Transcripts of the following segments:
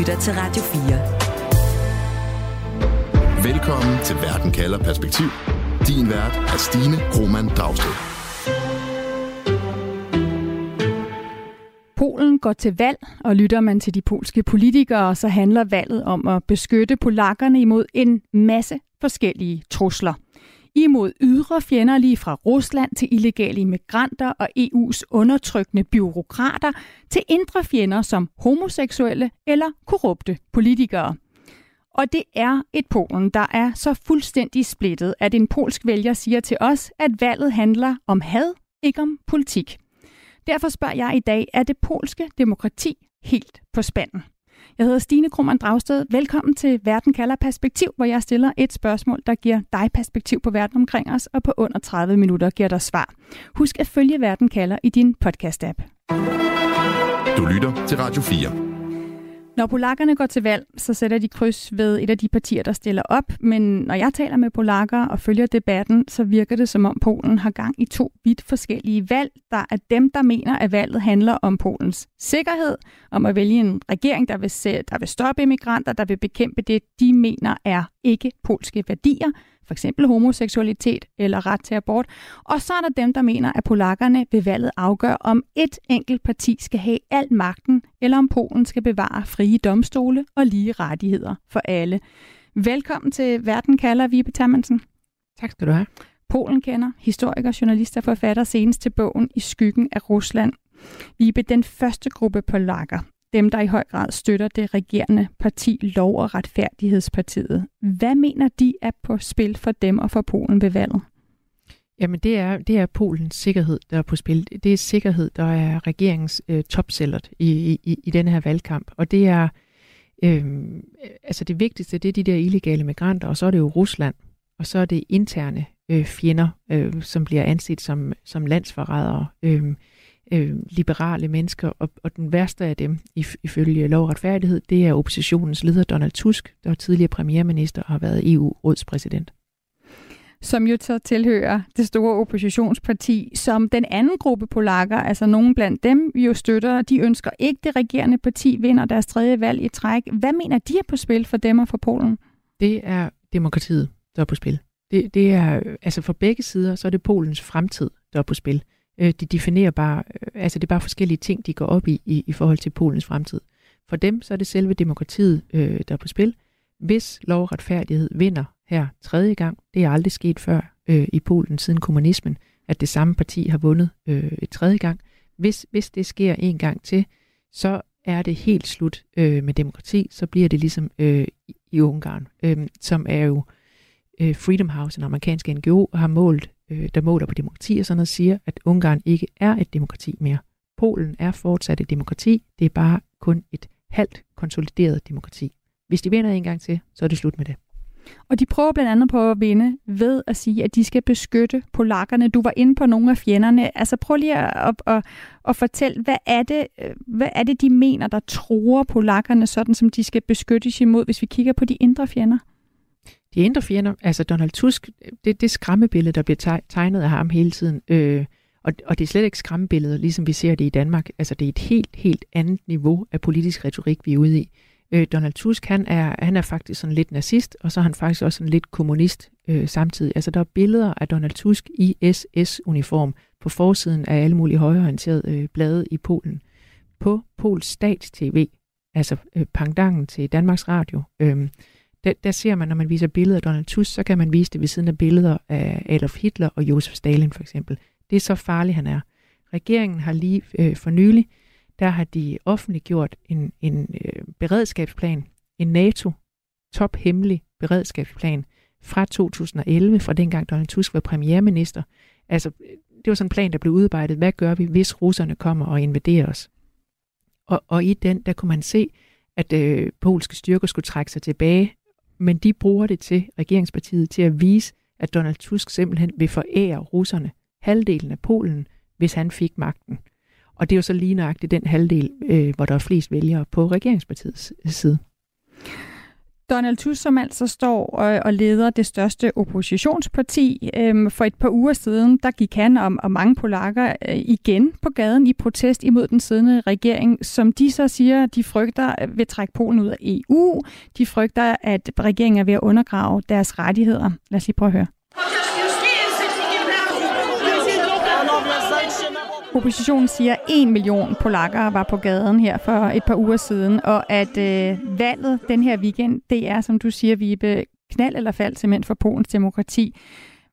lytter til Radio 4. Velkommen til Verden kalder perspektiv. Din vært er Stine Roman Dragsted. Polen går til valg, og lytter man til de polske politikere, så handler valget om at beskytte polakkerne imod en masse forskellige trusler. Imod ydre fjender lige fra Rusland til illegale immigranter og EU's undertrykkende byråkrater til indre fjender som homoseksuelle eller korrupte politikere. Og det er et Polen, der er så fuldstændig splittet, at en polsk vælger siger til os, at valget handler om had, ikke om politik. Derfor spørger jeg i dag, er det polske demokrati helt på spanden? Jeg hedder Stine Krummernd Dragsted. Velkommen til Verden kalder perspektiv, hvor jeg stiller et spørgsmål, der giver dig perspektiv på verden omkring os, og på under 30 minutter giver dig svar. Husk at følge Verden kalder i din podcast-app. Du lytter til Radio 4. Når polakkerne går til valg, så sætter de kryds ved et af de partier, der stiller op. Men når jeg taler med polakker og følger debatten, så virker det som om Polen har gang i to vidt forskellige valg. Der er dem, der mener, at valget handler om Polens sikkerhed, om at vælge en regering, der vil, se, der vil stoppe immigranter, der vil bekæmpe det, de mener er ikke polske værdier for eksempel homoseksualitet eller ret til abort. Og så er der dem, der mener, at polakkerne ved valget afgør, om et enkelt parti skal have al magten, eller om Polen skal bevare frie domstole og lige rettigheder for alle. Velkommen til Verden kalder Vibe Tammensen. Tak skal du have. Polen kender historiker, journalist og forfatter senest til bogen I skyggen af Rusland. Vibe, den første gruppe polakker, dem, der i høj grad støtter det regerende parti Lov- og Retfærdighedspartiet. Hvad mener de er på spil for dem og for Polen ved valget? Jamen det er, det er Polens sikkerhed, der er på spil. Det er sikkerhed, der er regeringens øh, topsællet i, i, i den her valgkamp. Og det er, øh, altså det vigtigste, det er de der illegale migranter, og så er det jo Rusland, og så er det interne øh, fjender, øh, som bliver anset som, som landsforrædere. Øh, øh, liberale mennesker, og, og den værste af dem, ifølge lov og retfærdighed, det er oppositionens leder Donald Tusk, der er tidligere premierminister og har været EU-rådspræsident som jo så tilhører det store oppositionsparti, som den anden gruppe polakker, altså nogen blandt dem, jo støtter. De ønsker ikke, det regerende parti vinder deres tredje valg i træk. Hvad mener de er på spil for dem og for Polen? Det er demokratiet, der er på spil. Det, det er, altså for begge sider, så er det Polens fremtid, der er på spil. Øh, de definerer bare, øh, altså det er bare forskellige ting, de går op i, i, i forhold til Polens fremtid. For dem, så er det selve demokratiet, øh, der er på spil. Hvis lov og retfærdighed vinder her tredje gang, det er aldrig sket før øh, i Polen siden kommunismen, at det samme parti har vundet øh, et tredje gang. Hvis, hvis det sker en gang til, så er det helt slut øh, med demokrati, så bliver det ligesom øh, i Ungarn, øh, som er jo øh, Freedom House, en amerikansk NGO, har målt øh, der måler på demokrati og sådan noget, siger, at Ungarn ikke er et demokrati mere. Polen er fortsat et demokrati, det er bare kun et halvt konsolideret demokrati. Hvis de vinder en gang til, så er det slut med det. Og de prøver blandt andet på at vinde ved at sige, at de skal beskytte polakkerne. Du var inde på nogle af fjenderne. Altså prøv lige at, at, at, at fortælle, hvad er, det, øh, hvad er det, de mener, der tror polakkerne, sådan som de skal beskyttes imod, hvis vi kigger på de indre fjender? de indre fjender, altså Donald Tusk, det, det skræmmebillede, der bliver tegnet af ham hele tiden, øh, og, og det er slet ikke skræmmebilleder, ligesom vi ser det i Danmark. Altså det er et helt, helt andet niveau af politisk retorik, vi er ude i. Øh, Donald Tusk, han er, han er faktisk sådan lidt nazist, og så er han faktisk også sådan lidt kommunist øh, samtidig. Altså der er billeder af Donald Tusk i SS-uniform på forsiden af alle mulige højorienterede øh, blade i Polen. På Pols stats-tv, altså øh, pangdangen til Danmarks Radio, øh, der, der ser man, når man viser billeder af Donald Tusk, så kan man vise det ved siden af billeder af Adolf Hitler og Josef Stalin for eksempel. Det er så farlig, han er. Regeringen har lige øh, for nylig, der har de offentliggjort en, en øh, beredskabsplan, en NATO tophemmelig beredskabsplan fra 2011, fra dengang Donald Tusk var premierminister. Altså, øh, det var sådan en plan, der blev udarbejdet. Hvad gør vi, hvis russerne kommer og invaderer os? Og, og i den, der kunne man se, at øh, polske styrker skulle trække sig tilbage men de bruger det til, regeringspartiet, til at vise, at Donald Tusk simpelthen vil forære russerne halvdelen af Polen, hvis han fik magten. Og det er jo så lige nøjagtigt den halvdel, øh, hvor der er flest vælgere på regeringspartiets side. Donald Tusk, som altså står og leder det største oppositionsparti. Øhm, for et par uger siden, der gik han og, og mange polakker øh, igen på gaden i protest imod den siddende regering, som de så siger, de frygter ved trække Polen ud af EU. De frygter, at regeringen er ved at undergrave deres rettigheder. Lad os lige prøve at høre. Oppositionen siger, at en million polakker var på gaden her for et par uger siden, og at øh, valget den her weekend, det er, som du siger, Vibe, knald eller fald simpelthen for Polens demokrati.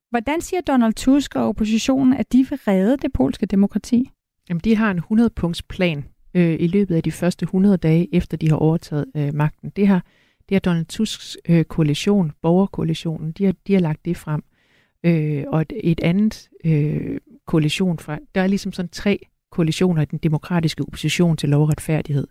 Hvordan siger Donald Tusk og oppositionen, at de vil redde det polske demokrati? Jamen, de har en 100-punkts plan øh, i løbet af de første 100 dage, efter de har overtaget øh, magten. Det har, det har Donald Tusks øh, koalition, borgerkoalitionen, de har, de har lagt det frem. Øh, og et, et andet øh, koalition fra, der er ligesom sådan tre koalitioner i den demokratiske opposition til lov og retfærdighed.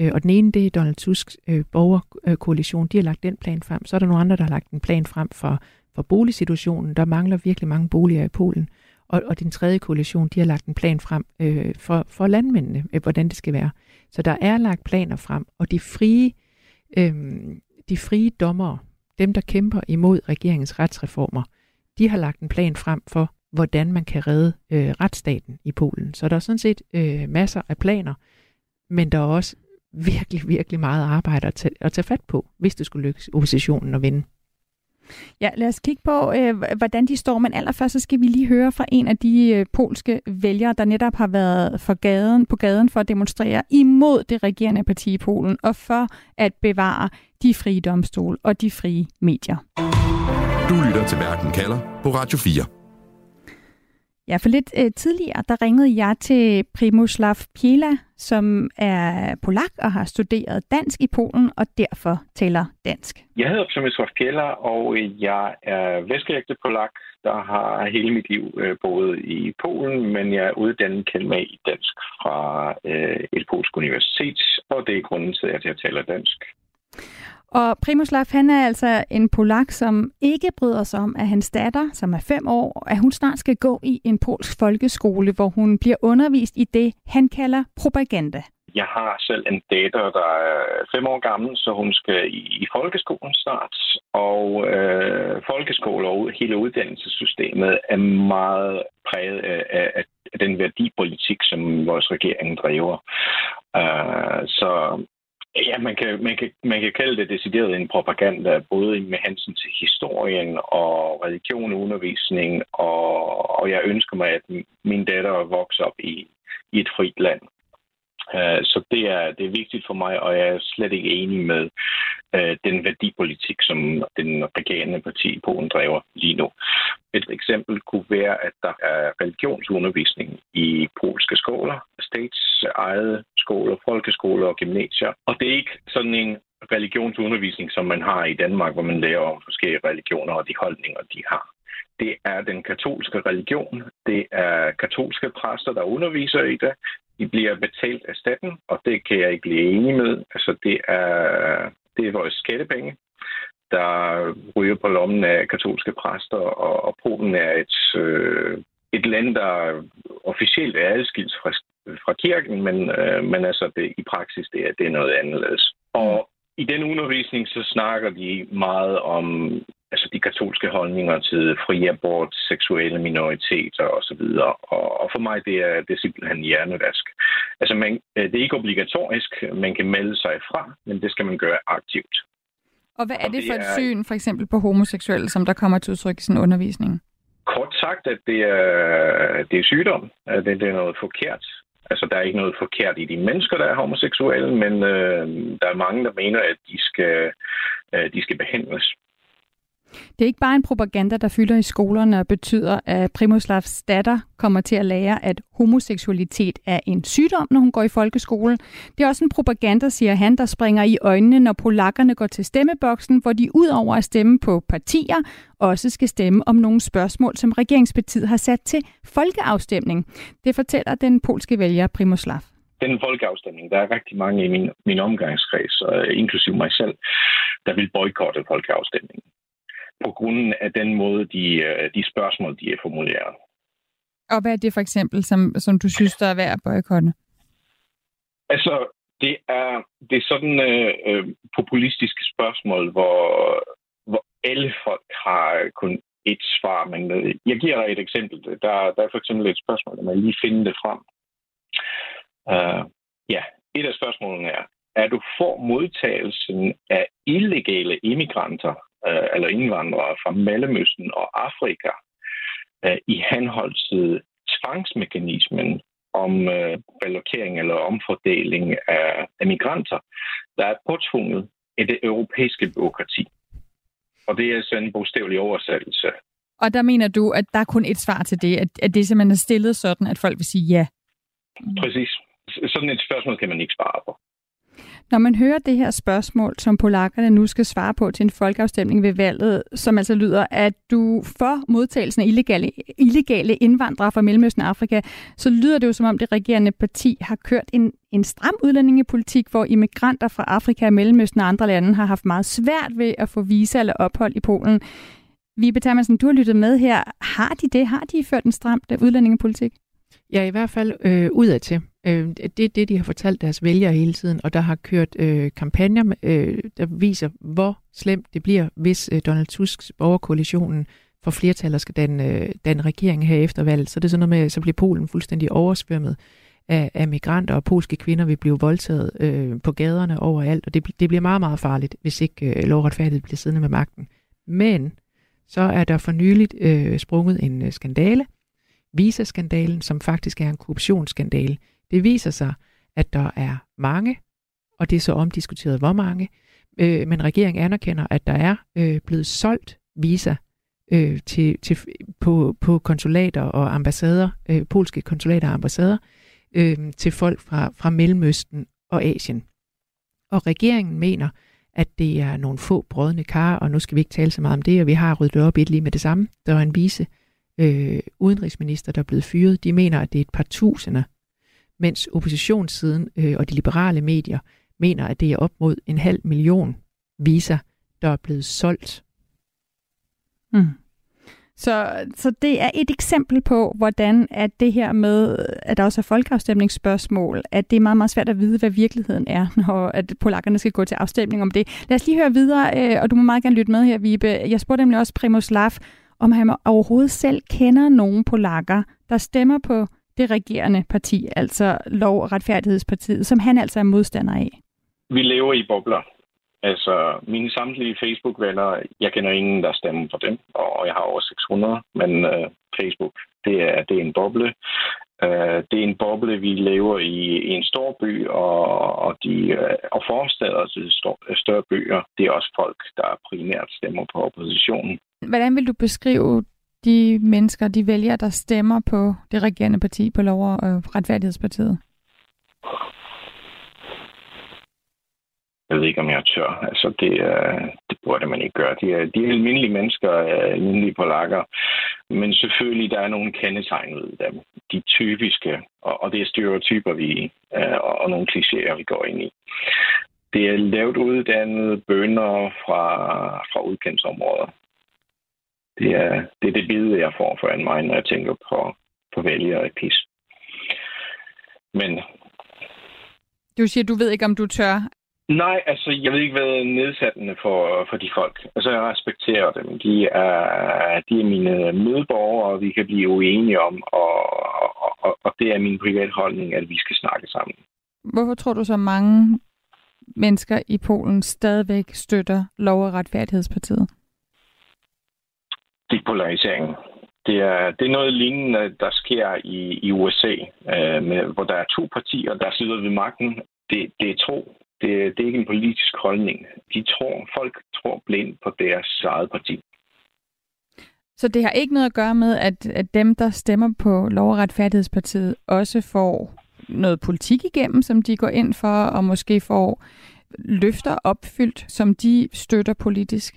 Øh, og den ene, det er Donald Tusks øh, borgerkoalition, de har lagt den plan frem. Så er der nogle andre, der har lagt en plan frem for, for boligsituationen. Der mangler virkelig mange boliger i Polen. Og, og den tredje koalition, de har lagt en plan frem øh, for, for landmændene, øh, hvordan det skal være. Så der er lagt planer frem, og de frie, øh, de frie dommere, dem der kæmper imod regeringens retsreformer, de har lagt en plan frem for, hvordan man kan redde øh, retsstaten i Polen. Så der er sådan set øh, masser af planer, men der er også virkelig, virkelig meget arbejde at tage, at tage fat på, hvis det skulle lykkes oppositionen at vinde. Ja, lad os kigge på, øh, hvordan de står. Men allerførst så skal vi lige høre fra en af de øh, polske vælgere, der netop har været for gaden, på gaden for at demonstrere imod det regerende parti i Polen og for at bevare de frie domstol og de frie medier. Du lytter til Verden kalder på Radio 4. Ja, for lidt øh, tidligere, der ringede jeg til Primoslav Piela, som er polak og har studeret dansk i Polen, og derfor taler dansk. Jeg hedder Primoslav Piela, og jeg er vestgægte polak, der har hele mit liv øh, boet i Polen, men jeg er uddannet kendt i dansk fra øh, et polsk universitet, og det er grunden til, at jeg taler dansk. Og Primoslav, han er altså en polak, som ikke bryder sig om, at hans datter, som er fem år, at hun snart skal gå i en polsk folkeskole, hvor hun bliver undervist i det, han kalder propaganda. Jeg har selv en datter, der er fem år gammel, så hun skal i, i folkeskolen snart. Og øh, folkeskole og hele uddannelsessystemet er meget præget af, af, af den værdipolitik, som vores regering driver. Uh, så Ja, man kan, man, kan, man kan kalde det decideret en propaganda, både med hensyn til historien og religion og undervisning, og, og jeg ønsker mig, at min datter vokser op i, i et frit land. Øh, så det er, det er vigtigt for mig, og jeg er slet ikke enig med øh, den værdipolitik, som den regerende parti i Polen driver lige nu. Et eksempel kunne være, at der er religionsundervisning i polske skoler, states eget skoler, folkeskoler og gymnasier. Og det er ikke sådan en religionsundervisning, som man har i Danmark, hvor man lærer om forskellige religioner og de holdninger, de har. Det er den katolske religion. Det er katolske præster, der underviser i det. De bliver betalt af staten, og det kan jeg ikke blive enig med. Altså, det er, det er vores skattepenge, der ryger på lommen af katolske præster, og, og Polen er et, øh, et land, der officielt er adskilt fra, fra kirken, men, øh, men altså det, i praksis det er, det er noget anderledes. Og i den undervisning så snakker de meget om altså de katolske holdninger til fri abort, seksuelle minoriteter osv. Og, og for mig det er det er simpelthen hjernevask. Altså man, det er ikke obligatorisk, man kan melde sig fra, men det skal man gøre aktivt. Og hvad er det for et syn, for eksempel på homoseksuelle, som der kommer til udtryk i sådan en undervisning? Kort sagt, at det er, det er sygdom. At det, det er noget forkert. Altså, der er ikke noget forkert i de mennesker, der er homoseksuelle, men øh, der er mange, der mener, at de skal, øh, de skal behandles. Det er ikke bare en propaganda, der fylder i skolerne og betyder, at Primoslavs datter kommer til at lære, at homoseksualitet er en sygdom, når hun går i folkeskolen. Det er også en propaganda, siger han, der springer i øjnene, når polakkerne går til stemmeboksen, hvor de ud over at stemme på partier, også skal stemme om nogle spørgsmål, som regeringspartiet har sat til folkeafstemning. Det fortæller den polske vælger Primoslav den folkeafstemning, der er rigtig mange i min, min omgangskreds, øh, inklusive mig selv, der vil boykotte folkeafstemningen på grund af den måde, de, øh, de spørgsmål, de er formuleret. Og hvad er det for eksempel, som, som du synes, der er værd at boykotte? Altså, Det er, det er sådan øh, øh, populistiske spørgsmål, hvor, hvor alle folk har kun et svar. Men øh, jeg giver dig et eksempel. Der, der er for eksempel et spørgsmål, der man lige finde det frem. Uh, ja, et af spørgsmålene er, er du for modtagelsen af illegale immigranter uh, eller indvandrere fra Mellemøsten og Afrika uh, i henhold til tvangsmekanismen om uh, relokering eller omfordeling af, af migranter, der er påtvunget i det europæiske byråkrati. Og det er sådan en bogstavelig oversættelse. Og der mener du, at der er kun et svar til det, at, at det simpelthen er stillet sådan, at folk vil sige ja? Præcis. Sådan et spørgsmål kan man ikke svare på. Når man hører det her spørgsmål, som polakkerne nu skal svare på til en folkeafstemning ved valget, som altså lyder, at du for modtagelsen af illegale, illegale indvandrere fra Mellemøsten og Afrika, så lyder det jo som om det regerende parti har kørt en, en stram udlændingepolitik, hvor immigranter fra Afrika, Mellemøsten og andre lande har haft meget svært ved at få visa eller ophold i Polen. Vibe Thermansen, du har lyttet med her. Har de det? Har de ført en stram udlændingepolitik? Ja, i hvert fald øh, udadtil. Øh, det er det, de har fortalt deres vælgere hele tiden, og der har kørt øh, kampagner, øh, der viser, hvor slemt det bliver, hvis øh, Donald Tusks borgerkoalitionen får flertal og skal danne, øh, danne regering her efter valget. Så det er sådan noget med, så bliver Polen fuldstændig oversvømmet af, af migranter, og polske kvinder vil blive voldtaget øh, på gaderne overalt, og det, det bliver meget, meget farligt, hvis ikke øh, lovretfærdigt bliver siddende med magten. Men så er der for nyligt øh, sprunget en øh, skandale, Visa-skandalen, som faktisk er en korruptionsskandale. Det viser sig, at der er mange, og det er så omdiskuteret, hvor mange, øh, men regeringen anerkender, at der er øh, blevet solgt Visa øh, til, til, på, på konsulater og ambassader, øh, polske konsulater og ambassader, øh, til folk fra, fra Mellemøsten og Asien. Og regeringen mener, at det er nogle få brødne kar, og nu skal vi ikke tale så meget om det, og vi har ryddet op i det lige med det samme. Der er en vise øh, udenrigsminister, der er blevet fyret. De mener, at det er et par tusinder, mens oppositionssiden øh, og de liberale medier mener, at det er op mod en halv million viser, der er blevet solgt. Mm. Så, så det er et eksempel på, hvordan at det her med, at der også er folkeafstemningsspørgsmål, at det er meget, meget svært at vide, hvad virkeligheden er, når at polakkerne skal gå til afstemning om det. Lad os lige høre videre, øh, og du må meget gerne lytte med her, Vibe. Jeg spurgte nemlig også Primoz Lav, om han overhovedet selv kender nogen polakker, der stemmer på det regerende parti, altså Lov- og Retfærdighedspartiet, som han altså er modstander af. Vi lever i bobler. Altså, mine samtlige Facebook-venner, jeg kender ingen, der stemmer for dem, og jeg har over 600, men uh, Facebook, det er, det er en boble. Uh, det er en boble, vi lever i, i en stor by, og, og, de, uh, og forstader til større byer, det er også folk, der primært stemmer på oppositionen. Hvordan vil du beskrive de mennesker, de vælger, der stemmer på det regerende parti, på Lov- og øh, Retfærdighedspartiet? Jeg ved ikke, om jeg tør. Altså, det, øh, det burde man ikke gøre. De er, de er almindelige mennesker, øh, almindelige polakker. Men selvfølgelig, der er nogle kendetegn ved dem. De typiske, og, og det er stereotyper, vi og, og nogle klichéer, vi går ind i. Det er lavt uddannede bønder fra, fra udkendsområder. Det er, det er det billede, jeg får foran mig, når jeg tænker på, på vælgere i PIS. Men... Du siger, du ved ikke, om du tør Nej, altså, jeg ved ikke, hvad er nedsættende for, for de folk. Altså, jeg respekterer dem. De er, de er mine medborgere, og vi kan blive uenige om, og, og, og det er min private holdning, at vi skal snakke sammen. Hvorfor tror du så mange mennesker i Polen stadigvæk støtter Lov- og Retfærdighedspartiet? Depolariseringen. Det er, det er noget lignende, der sker i, i USA, øh, med, hvor der er to partier, der sidder ved magten. Det, det er tro. Det, det er ikke en politisk holdning. De tror, folk tror blindt på deres eget parti. Så det har ikke noget at gøre med, at, at dem, der stemmer på Lov- og Retfærdighedspartiet, også får noget politik igennem, som de går ind for, og måske får løfter opfyldt, som de støtter politisk?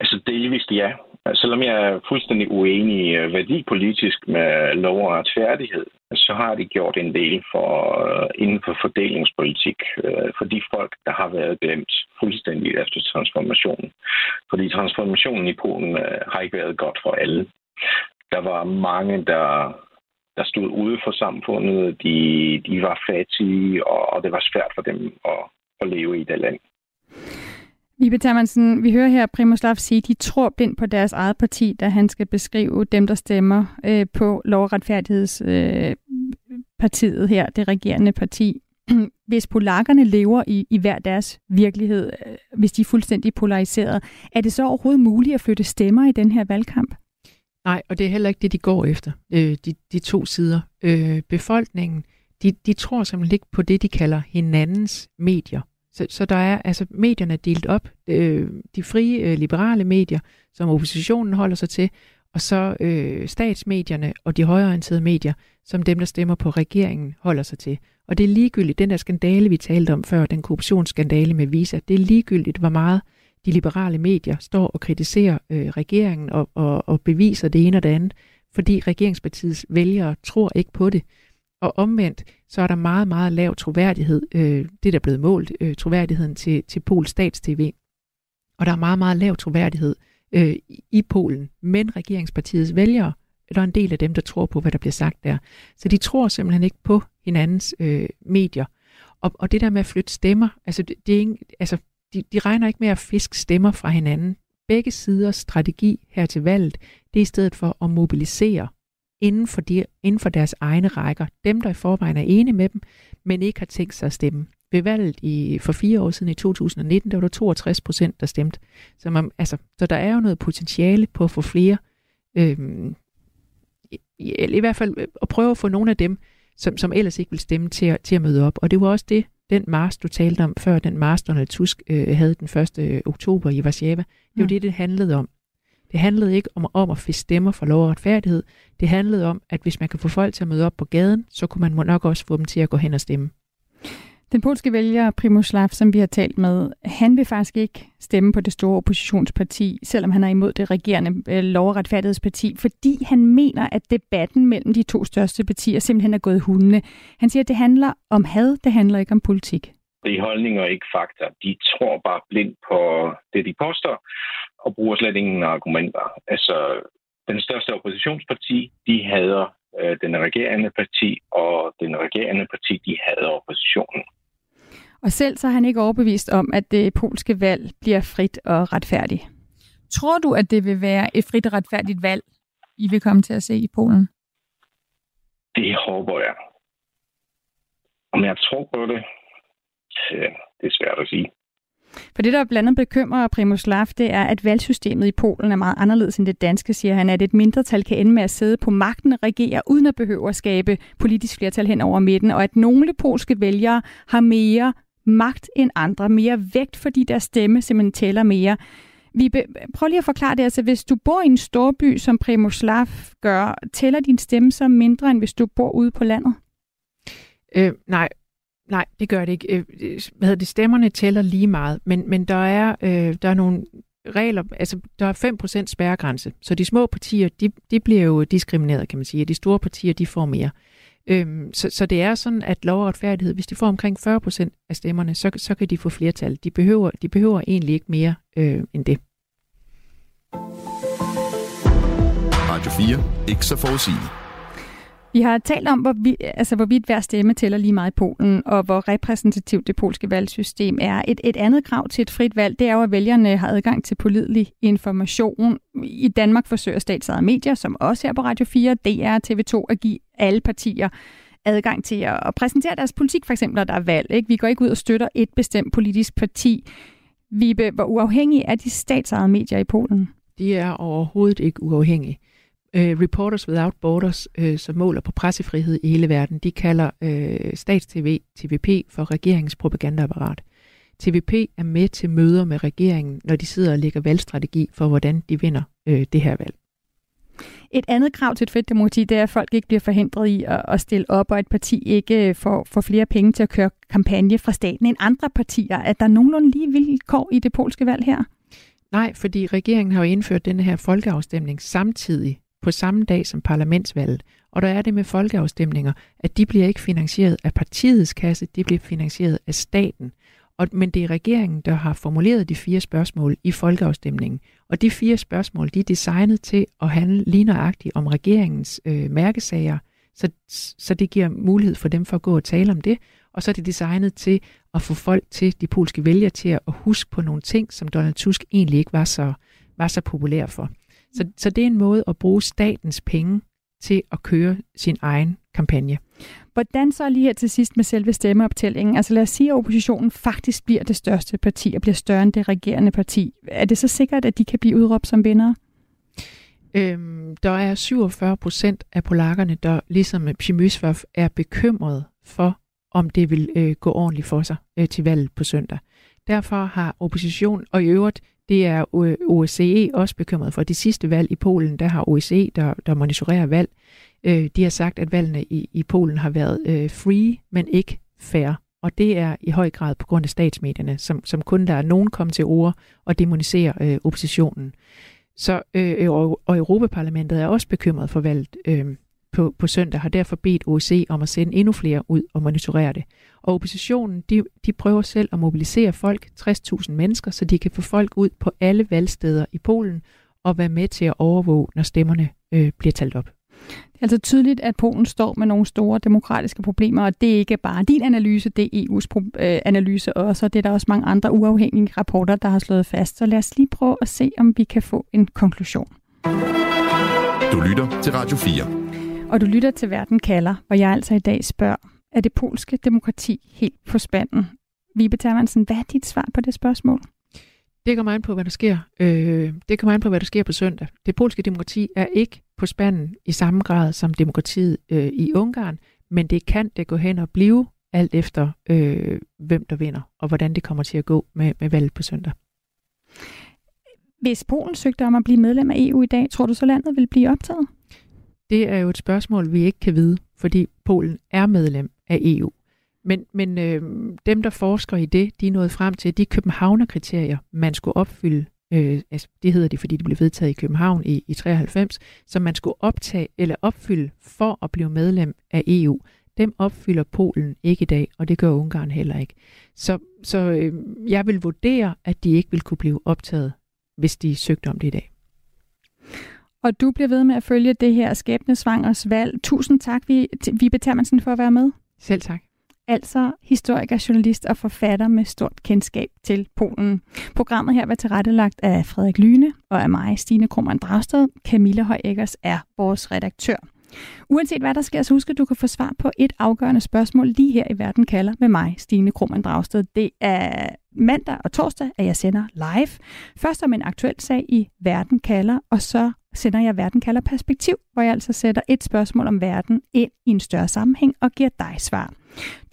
Altså delvist ja. Altså, selvom jeg er fuldstændig uenig øh, værdipolitisk med lov og retfærdighed, så har de gjort en del for, øh, inden for fordelingspolitik øh, for de folk, der har været glemt fuldstændig efter transformationen. Fordi transformationen i Polen har ikke været godt for alle. Der var mange, der, der stod ude for samfundet. De, de var fattige, og, og det var svært for dem at, at leve i det land. Vibe Termansen, vi hører her Primoslav sige, at de tror blindt på deres eget parti, da han skal beskrive dem, der stemmer øh, på lov- og retfærdighedspartiet øh, her, det regerende parti. hvis polakkerne lever i, i hver deres virkelighed, øh, hvis de er fuldstændig polariseret, er det så overhovedet muligt at flytte stemmer i den her valgkamp? Nej, og det er heller ikke det, de går efter, øh, de, de to sider. Øh, befolkningen, de, de tror simpelthen ikke på det, de kalder hinandens medier. Så, så der er altså medierne er delt op. Øh, de frie øh, liberale medier, som oppositionen holder sig til, og så øh, statsmedierne og de højorienterede medier, som dem, der stemmer på regeringen, holder sig til. Og det er ligegyldigt, den der skandale, vi talte om før, den korruptionsskandale med Visa, det er ligegyldigt, hvor meget de liberale medier står og kritiserer øh, regeringen og, og, og beviser det ene og det andet, fordi regeringspartiets vælgere tror ikke på det. Og omvendt, så er der meget, meget lav troværdighed, øh, det der er blevet målt, øh, troværdigheden til, til Pols stats-TV. Og der er meget, meget lav troværdighed øh, i Polen, men regeringspartiets vælgere, der er en del af dem, der tror på, hvad der bliver sagt der. Så de tror simpelthen ikke på hinandens øh, medier. Og, og det der med at flytte stemmer, altså, det, det er ikke, altså de, de regner ikke med at fiske stemmer fra hinanden. Begge siders strategi her til valget, det er i stedet for at mobilisere inden for, de, inden for deres egne rækker. Dem, der i forvejen er enige med dem, men ikke har tænkt sig at stemme. Ved valget i, for fire år siden i 2019, der var der 62 procent, der stemte. Så, man, altså, så der er jo noget potentiale på at få flere, øhm, i, i hvert fald at prøve at få nogle af dem, som, som ellers ikke vil stemme til at, til at møde op. Og det var også det, den mars, du talte om før, den mars, Donald Tusk øh, havde den 1. Øh, oktober i Warszawa. Det var mm. det, det handlede om. Det handlede ikke om, om at få stemmer for lov og retfærdighed. Det handlede om, at hvis man kan få folk til at møde op på gaden, så kunne man nok også få dem til at gå hen og stemme. Den polske vælger Primoslav, som vi har talt med, han vil faktisk ikke stemme på det store oppositionsparti, selvom han er imod det regerende øh, lov- og retfærdighedsparti, fordi han mener, at debatten mellem de to største partier simpelthen er gået hundene. Han siger, at det handler om had, det handler ikke om politik. Det er holdninger og ikke fakta. De tror bare blindt på det, de påstår, og bruger slet ingen argumenter. Altså, den største oppositionsparti, de hader øh, den regerende parti, og den regerende parti, de hader oppositionen. Og selv så er han ikke overbevist om, at det polske valg bliver frit og retfærdigt. Tror du, at det vil være et frit og retfærdigt valg, I vil komme til at se i Polen? Det håber jeg. Om jeg tror på det, det er svært at sige. For det, der blandt andet bekymrer Primus Laf, det er, at valgsystemet i Polen er meget anderledes end det danske, siger han, at et mindretal kan ende med at sidde på magten og regere, uden at behøve at skabe politisk flertal hen over midten, og at nogle polske vælgere har mere magt end andre, mere vægt, fordi deres stemme simpelthen tæller mere. Vi be- prøv lige at forklare det. Altså, hvis du bor i en storby, som Primoslav gør, tæller din stemme så mindre, end hvis du bor ude på landet? Øh, nej, nej, det gør det ikke. Øh, hvad det, stemmerne tæller lige meget, men, men der, er, øh, der er nogle regler, altså der er 5% spærregrænse, så de små partier, de, de bliver jo diskrimineret, kan man sige, og de store partier, de får mere. Øhm, så, så det er sådan, at lov og retfærdighed, hvis de får omkring 40% af stemmerne, så, så kan de få flertal. De behøver, de behøver egentlig ikke mere øh, end det. Radio 4. Ikke så forudsigeligt. Vi har talt om, hvor vi, altså, hvorvidt hver stemme tæller lige meget i Polen, og hvor repræsentativt det polske valgsystem er. Et, et andet krav til et frit valg, det er jo, at vælgerne har adgang til pålidelig information. I Danmark forsøger statsejede medier, som også her på Radio 4, DR, TV2, at give alle partier adgang til at præsentere deres politik, for eksempel når der er valg. Ikke? Vi går ikke ud og støtter et bestemt politisk parti. Vibe, hvor uafhængige er de statsejede medier i Polen? De er overhovedet ikke uafhængige. Uh, Reporters Without Borders, uh, som måler på pressefrihed i hele verden, de kalder uh, stats-TV, TVP, for regeringens propagandaapparat. TVP er med til møder med regeringen, når de sidder og lægger valgstrategi for, hvordan de vinder uh, det her valg. Et andet krav til et frit demokrati, det er, at folk ikke bliver forhindret i at, at stille op, og et parti ikke får, får flere penge til at køre kampagne fra staten end andre partier. Er der nogenlunde lige vilkår i det polske valg her? Nej, fordi regeringen har jo indført denne her folkeafstemning samtidig på samme dag som parlamentsvalget. Og der er det med folkeafstemninger, at de bliver ikke finansieret af partiets kasse, de bliver finansieret af staten. Og, men det er regeringen, der har formuleret de fire spørgsmål i folkeafstemningen. Og de fire spørgsmål, de er designet til at handle lige nøjagtigt om regeringens øh, mærkesager, Så, så det giver mulighed for dem for at gå og tale om det, og så er det designet til at få folk til, de polske vælgere til at huske på nogle ting, som Donald Tusk egentlig ikke var så, var så populær for. Så, så det er en måde at bruge statens penge til at køre sin egen kampagne. Hvordan så lige her til sidst med selve stemmeoptællingen? Altså lad os sige, at oppositionen faktisk bliver det største parti og bliver større end det regerende parti. Er det så sikkert, at de kan blive udråbt som vinder? Øhm, der er 47 procent af polakkerne, der ligesom Przemysław er bekymret for, om det vil øh, gå ordentligt for sig øh, til valget på søndag. Derfor har opposition, og i øvrigt, det er OSCE også bekymret for. Det sidste valg i Polen, der har OSCE, der, der monitorerer valg, øh, de har sagt, at valgene i, i Polen har været øh, free, men ikke fair. Og det er i høj grad på grund af statsmedierne, som, som kun lader nogen komme til ord og demonisere øh, oppositionen. Så øh, og, og Europaparlamentet er også bekymret for valget øh, på, på søndag, har derfor bedt OSCE om at sende endnu flere ud og monitorere det. Og oppositionen, de, de prøver selv at mobilisere folk, 60.000 mennesker, så de kan få folk ud på alle valgsteder i Polen og være med til at overvåge, når stemmerne øh, bliver talt op. Det er altså tydeligt, at Polen står med nogle store demokratiske problemer, og det er ikke bare din analyse, det er EU's øh, analyse også, og det er der også mange andre uafhængige rapporter, der har slået fast. Så lad os lige prøve at se, om vi kan få en konklusion. Du lytter til Radio 4. Og du lytter til Verden kalder, hvor jeg altså i dag spørger, er det polske demokrati helt på spanden? Vibe Termansen, hvad er dit svar på det spørgsmål? Det kommer an på, hvad der sker. Øh, det kommer an på, hvad der sker på søndag. Det polske demokrati er ikke på spanden i samme grad som demokratiet øh, i Ungarn, men det kan det gå hen og blive alt efter, øh, hvem der vinder, og hvordan det kommer til at gå med, med valget på søndag. Hvis Polen søgte om at blive medlem af EU i dag, tror du så landet vil blive optaget? Det er jo et spørgsmål, vi ikke kan vide, fordi Polen er medlem af EU. Men, men øh, dem, der forsker i det, de er nået frem til, de københavnerkriterier, man skulle opfylde, øh, altså, det hedder det, fordi det blev vedtaget i København i, i 93, som man skulle optage eller opfylde for at blive medlem af EU, dem opfylder Polen ikke i dag, og det gør Ungarn heller ikke. Så, så øh, jeg vil vurdere, at de ikke vil kunne blive optaget, hvis de søgte om det i dag. Og du bliver ved med at følge det her skæbnesvangers valg. Tusind tak, Vibe Termansen, for at være med. Selv tak altså historiker, journalist og forfatter med stort kendskab til Polen. Programmet her var tilrettelagt af Frederik Lyne og af mig, Stine Krummernd Dragsted. Camilla Højæggers er vores redaktør. Uanset hvad der sker, så husk at du kan få svar på et afgørende spørgsmål lige her i Verden kalder med mig, Stine Krummernd Dragsted. Det er mandag og torsdag, at jeg sender live. Først om en aktuel sag i Verden kalder, og så sender jeg Verden kalder perspektiv, hvor jeg altså sætter et spørgsmål om verden ind i en større sammenhæng og giver dig svar.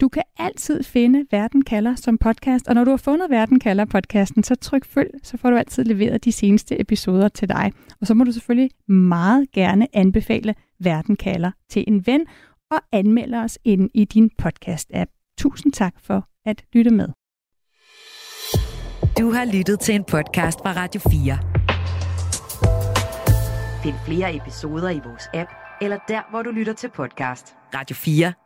Du kan altid finde Verden kalder som podcast, og når du har fundet Verden kalder podcasten, så tryk følg, så får du altid leveret de seneste episoder til dig. Og så må du selvfølgelig meget gerne anbefale Verden kalder til en ven og anmelde os ind i din podcast-app. Tusind tak for at lytte med. Du har lyttet til en podcast fra Radio 4. Find flere episoder i vores app, eller der, hvor du lytter til podcast. Radio 4